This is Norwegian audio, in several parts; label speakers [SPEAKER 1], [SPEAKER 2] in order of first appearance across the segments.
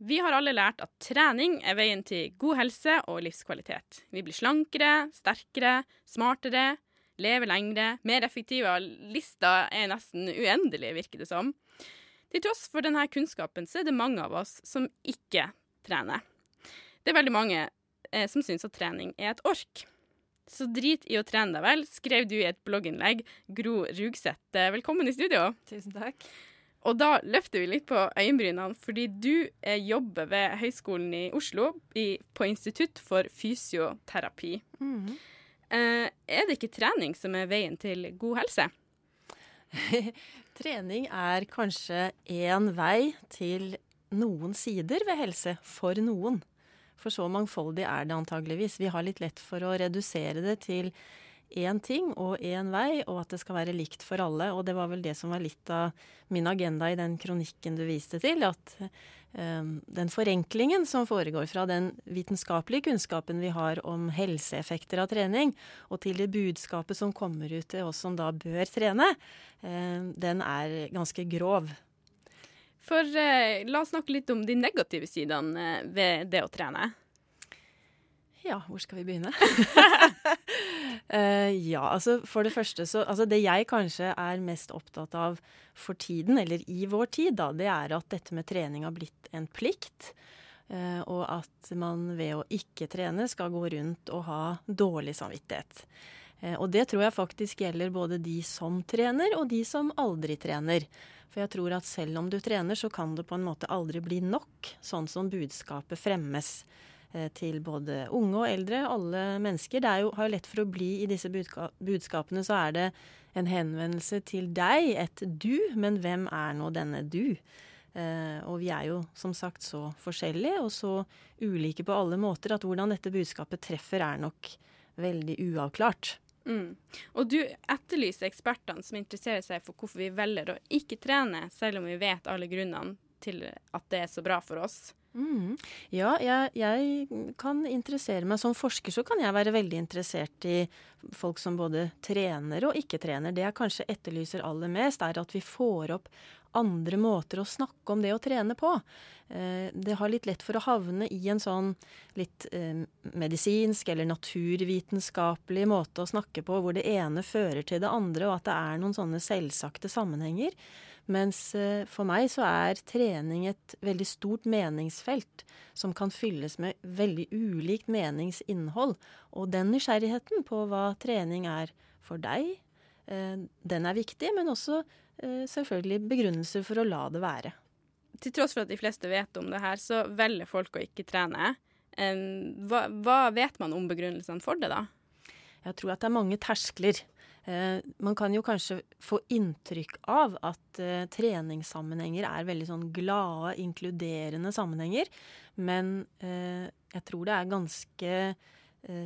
[SPEAKER 1] Vi har alle lært at trening er veien til god helse og livskvalitet. Vi blir slankere, sterkere, smartere, lever lengre, mer effektive. Lista er nesten uendelig, virker det som. Til tross for denne kunnskapen så er det mange av oss som ikke trener. Det er veldig mange eh, som syns at trening er et ork. Så drit i å trene deg vel, skrev du i et blogginnlegg. Gro Rugseth, eh, velkommen i studio.
[SPEAKER 2] Tusen takk.
[SPEAKER 1] Og da løfter vi litt på øyenbrynene, fordi du eh, jobber ved Høgskolen i Oslo i, på Institutt for fysioterapi.
[SPEAKER 2] Mm.
[SPEAKER 1] Eh, er det ikke trening som er veien til god helse?
[SPEAKER 2] trening er kanskje én vei til noen sider ved helse for noen. For så mangfoldig er det antageligvis. Vi har litt lett for å redusere det til én ting og én vei, og at det skal være likt for alle. Og det var vel det som var litt av min agenda i den kronikken du viste til. At um, den forenklingen som foregår fra den vitenskapelige kunnskapen vi har om helseeffekter av trening, og til det budskapet som kommer ut til oss som da bør trene, um, den er ganske grov.
[SPEAKER 1] For uh, la oss snakke litt om de negative sidene ved det å trene.
[SPEAKER 2] Ja, hvor skal vi begynne? uh, ja, altså for det første så Altså det jeg kanskje er mest opptatt av for tiden, eller i vår tid, da, det er at dette med trening har blitt en plikt. Uh, og at man ved å ikke trene skal gå rundt og ha dårlig samvittighet. Uh, og det tror jeg faktisk gjelder både de som trener, og de som aldri trener. For jeg tror at selv om du trener, så kan det på en måte aldri bli nok, sånn som budskapet fremmes eh, til både unge og eldre, alle mennesker. Det jo, har jo lett for å bli i disse budskapene, så er det en henvendelse til deg, et du, men hvem er nå denne du? Eh, og vi er jo som sagt så forskjellige og så ulike på alle måter at hvordan dette budskapet treffer, er nok veldig uavklart.
[SPEAKER 1] Mm. Og du etterlyser ekspertene som interesserer seg for hvorfor vi velger å ikke trene, selv om vi vet alle grunnene til at det er så bra for oss.
[SPEAKER 2] Mm. Ja, jeg, jeg, kan interessere meg Som forsker så kan jeg være veldig interessert i folk som både trener og ikke trener. Det jeg kanskje etterlyser aller mest, er at vi får opp andre måter å snakke om det å trene på. Eh, det har litt lett for å havne i en sånn litt eh, medisinsk eller naturvitenskapelig måte å snakke på, hvor det ene fører til det andre, og at det er noen sånne selvsagte sammenhenger. Mens eh, for meg så er trening et veldig stort meningsfelt som kan fylles med veldig ulikt meningsinnhold. Og den nysgjerrigheten på hva trening er for deg, den er viktig, men også Eh, selvfølgelig begrunnelser for å la det være.
[SPEAKER 1] Til tross for at de fleste vet om det her, så velger folk å ikke trene. Hva, hva vet man om begrunnelsene for det, da?
[SPEAKER 2] Jeg tror at det er mange terskler. Eh, man kan jo kanskje få inntrykk av at eh, treningssammenhenger er veldig sånn glade, inkluderende sammenhenger. Men eh, jeg tror det er ganske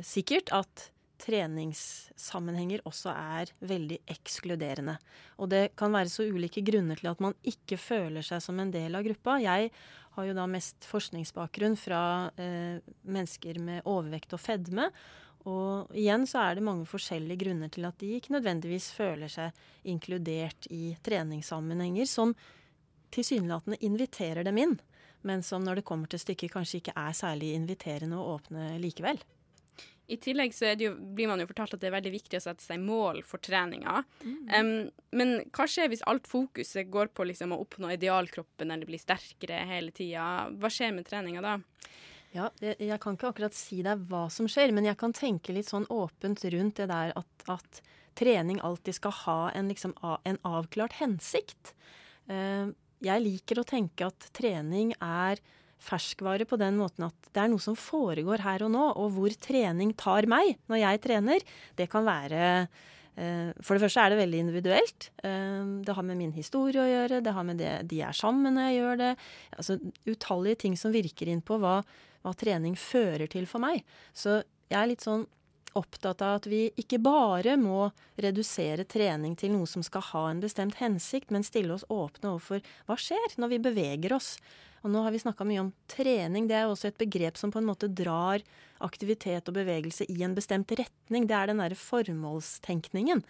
[SPEAKER 2] sikkert at treningssammenhenger også er veldig ekskluderende. Og det kan være så ulike grunner til at man ikke føler seg som en del av gruppa. Jeg har jo da mest forskningsbakgrunn fra eh, mennesker med overvekt og fedme. Og igjen så er det mange forskjellige grunner til at de ikke nødvendigvis føler seg inkludert i treningssammenhenger som tilsynelatende inviterer dem inn, men som når det kommer til stykket kanskje ikke er særlig inviterende å åpne likevel.
[SPEAKER 1] I tillegg så jo, blir man jo fortalt at det er veldig viktig å sette seg mål for treninga. Mm. Um, men hva skjer hvis alt fokuset går på liksom å oppnå idealkroppen eller bli sterkere hele tida? Hva skjer med treninga da?
[SPEAKER 2] Ja, jeg, kan ikke akkurat si deg hva som skjer, men jeg kan tenke litt sånn åpent rundt det der at, at trening alltid skal ha en, liksom, en avklart hensikt. Uh, jeg liker å tenke at trening er ferskvare på den måten at det er noe som foregår her og nå, og hvor trening tar meg når jeg trener. Det kan være eh, For det første er det veldig individuelt. Eh, det har med min historie å gjøre, det har med det de er sammen når jeg gjør det. Altså utallige ting som virker inn på hva, hva trening fører til for meg. Så jeg er litt sånn opptatt av at vi ikke bare må redusere trening til noe som skal ha en bestemt hensikt, men stille oss åpne overfor hva skjer når vi beveger oss. Og nå har vi snakka mye om trening. Det er også et begrep som på en måte drar aktivitet og bevegelse i en bestemt retning. Det er den derre formålstenkningen.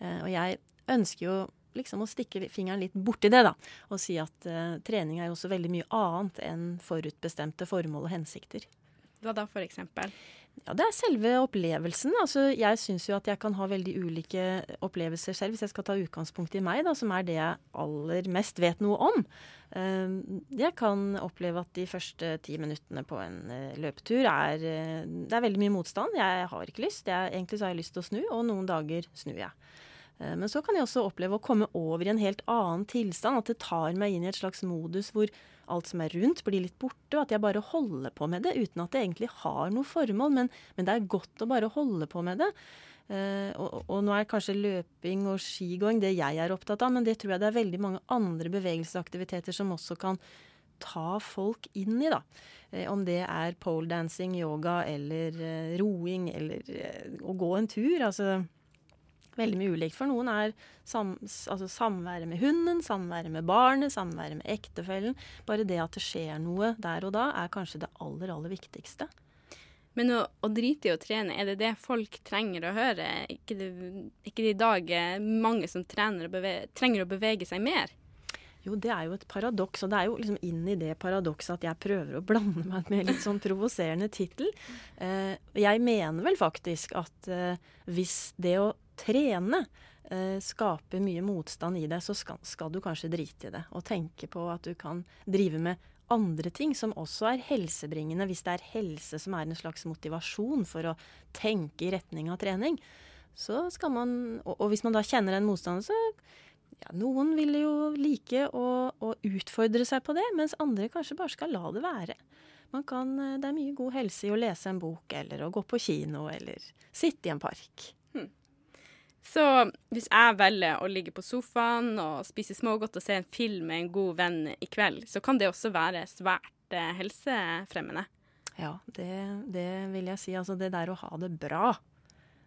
[SPEAKER 2] Eh, og jeg ønsker jo liksom å stikke fingeren litt borti det, da. Og si at uh, trening er jo også veldig mye annet enn forutbestemte formål og hensikter.
[SPEAKER 1] Hva da, for eksempel?
[SPEAKER 2] Ja, Det er selve opplevelsen. Altså, jeg syns jo at jeg kan ha veldig ulike opplevelser selv, hvis jeg skal ta utgangspunkt i meg, da, som er det jeg aller mest vet noe om. Uh, jeg kan oppleve at de første ti minuttene på en uh, løpetur er uh, Det er veldig mye motstand. Jeg har ikke lyst. Jeg, egentlig så har jeg lyst til å snu, og noen dager snur jeg. Eh, men så kan jeg også oppleve å komme over i en helt annen tilstand. At det tar meg inn i et slags modus hvor alt som er rundt, blir litt borte. Og at jeg bare holder på med det uten at det egentlig har noe formål. Men, men det er godt å bare holde på med det. Uh, og, og, nå er kanskje løping og skigåing det jeg er opptatt av, men det tror jeg det er veldig mange andre bevegelsesaktiviteter som også kan ta folk inn i, da. Uh, om det er poledancing, yoga eller roing eller å gå en tur. Altså veldig mye ulikt. For noen er sam, altså samværet med hunden, samværet med barnet, samværet med ektefellen. Bare det at det skjer noe der og da, er kanskje det aller, aller viktigste.
[SPEAKER 1] Men å, å drite i å trene, er det det folk trenger å høre? Ikke det, ikke det i dag mange som og bevege, trenger å bevege seg mer?
[SPEAKER 2] Jo, det er jo et paradoks, og det er jo liksom inn i det paradokset at jeg prøver å blande meg med litt sånn provoserende tittel. Eh, jeg mener vel faktisk at eh, hvis det å trene eh, skaper mye motstand i deg, så skal, skal, du kanskje drite i det. Og tenke på at du kan drive med andre ting som også er helsebringende, hvis det er helse som er en slags motivasjon for å tenke i retning av trening. Så skal man, og, og hvis man da kjenner en motstander, så ja, noen vil jo like å, å, utfordre seg på det, mens andre kanskje bare skal la det være. Kan, eh, det er mye god helse i å lese en bok, eller å gå på kino, eller sitte i en park.
[SPEAKER 1] Så hvis jeg velger å ligge på sofaen og spise smågodt og se en film med en god venn i kveld, så kan det også være svært eh, helsefremmende.
[SPEAKER 2] Ja, det, det, vil jeg si. Altså det der å ha det bra,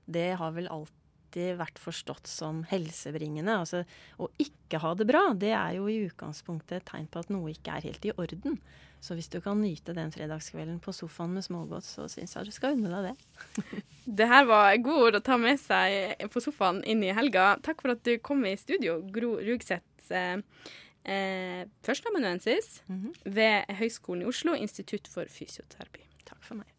[SPEAKER 2] det har vel alltid vært forstått som helsebringende. Altså å ikke ha det bra, det er jo i utgangspunktet et tegn på at noe ikke er helt i orden. Så hvis du kan nyte den fredagskvelden på sofaen med smågodt, så syns jeg du skal unne deg det.
[SPEAKER 1] det her var gode ord å ta med seg på sofaen inn i helga. Takk for at du kom i studio, Gro Rugseth. Eh, eh, Førsteamanuensis mm -hmm. ved Høgskolen i Oslo, Institutt for fysioterapi.
[SPEAKER 2] Takk for meg.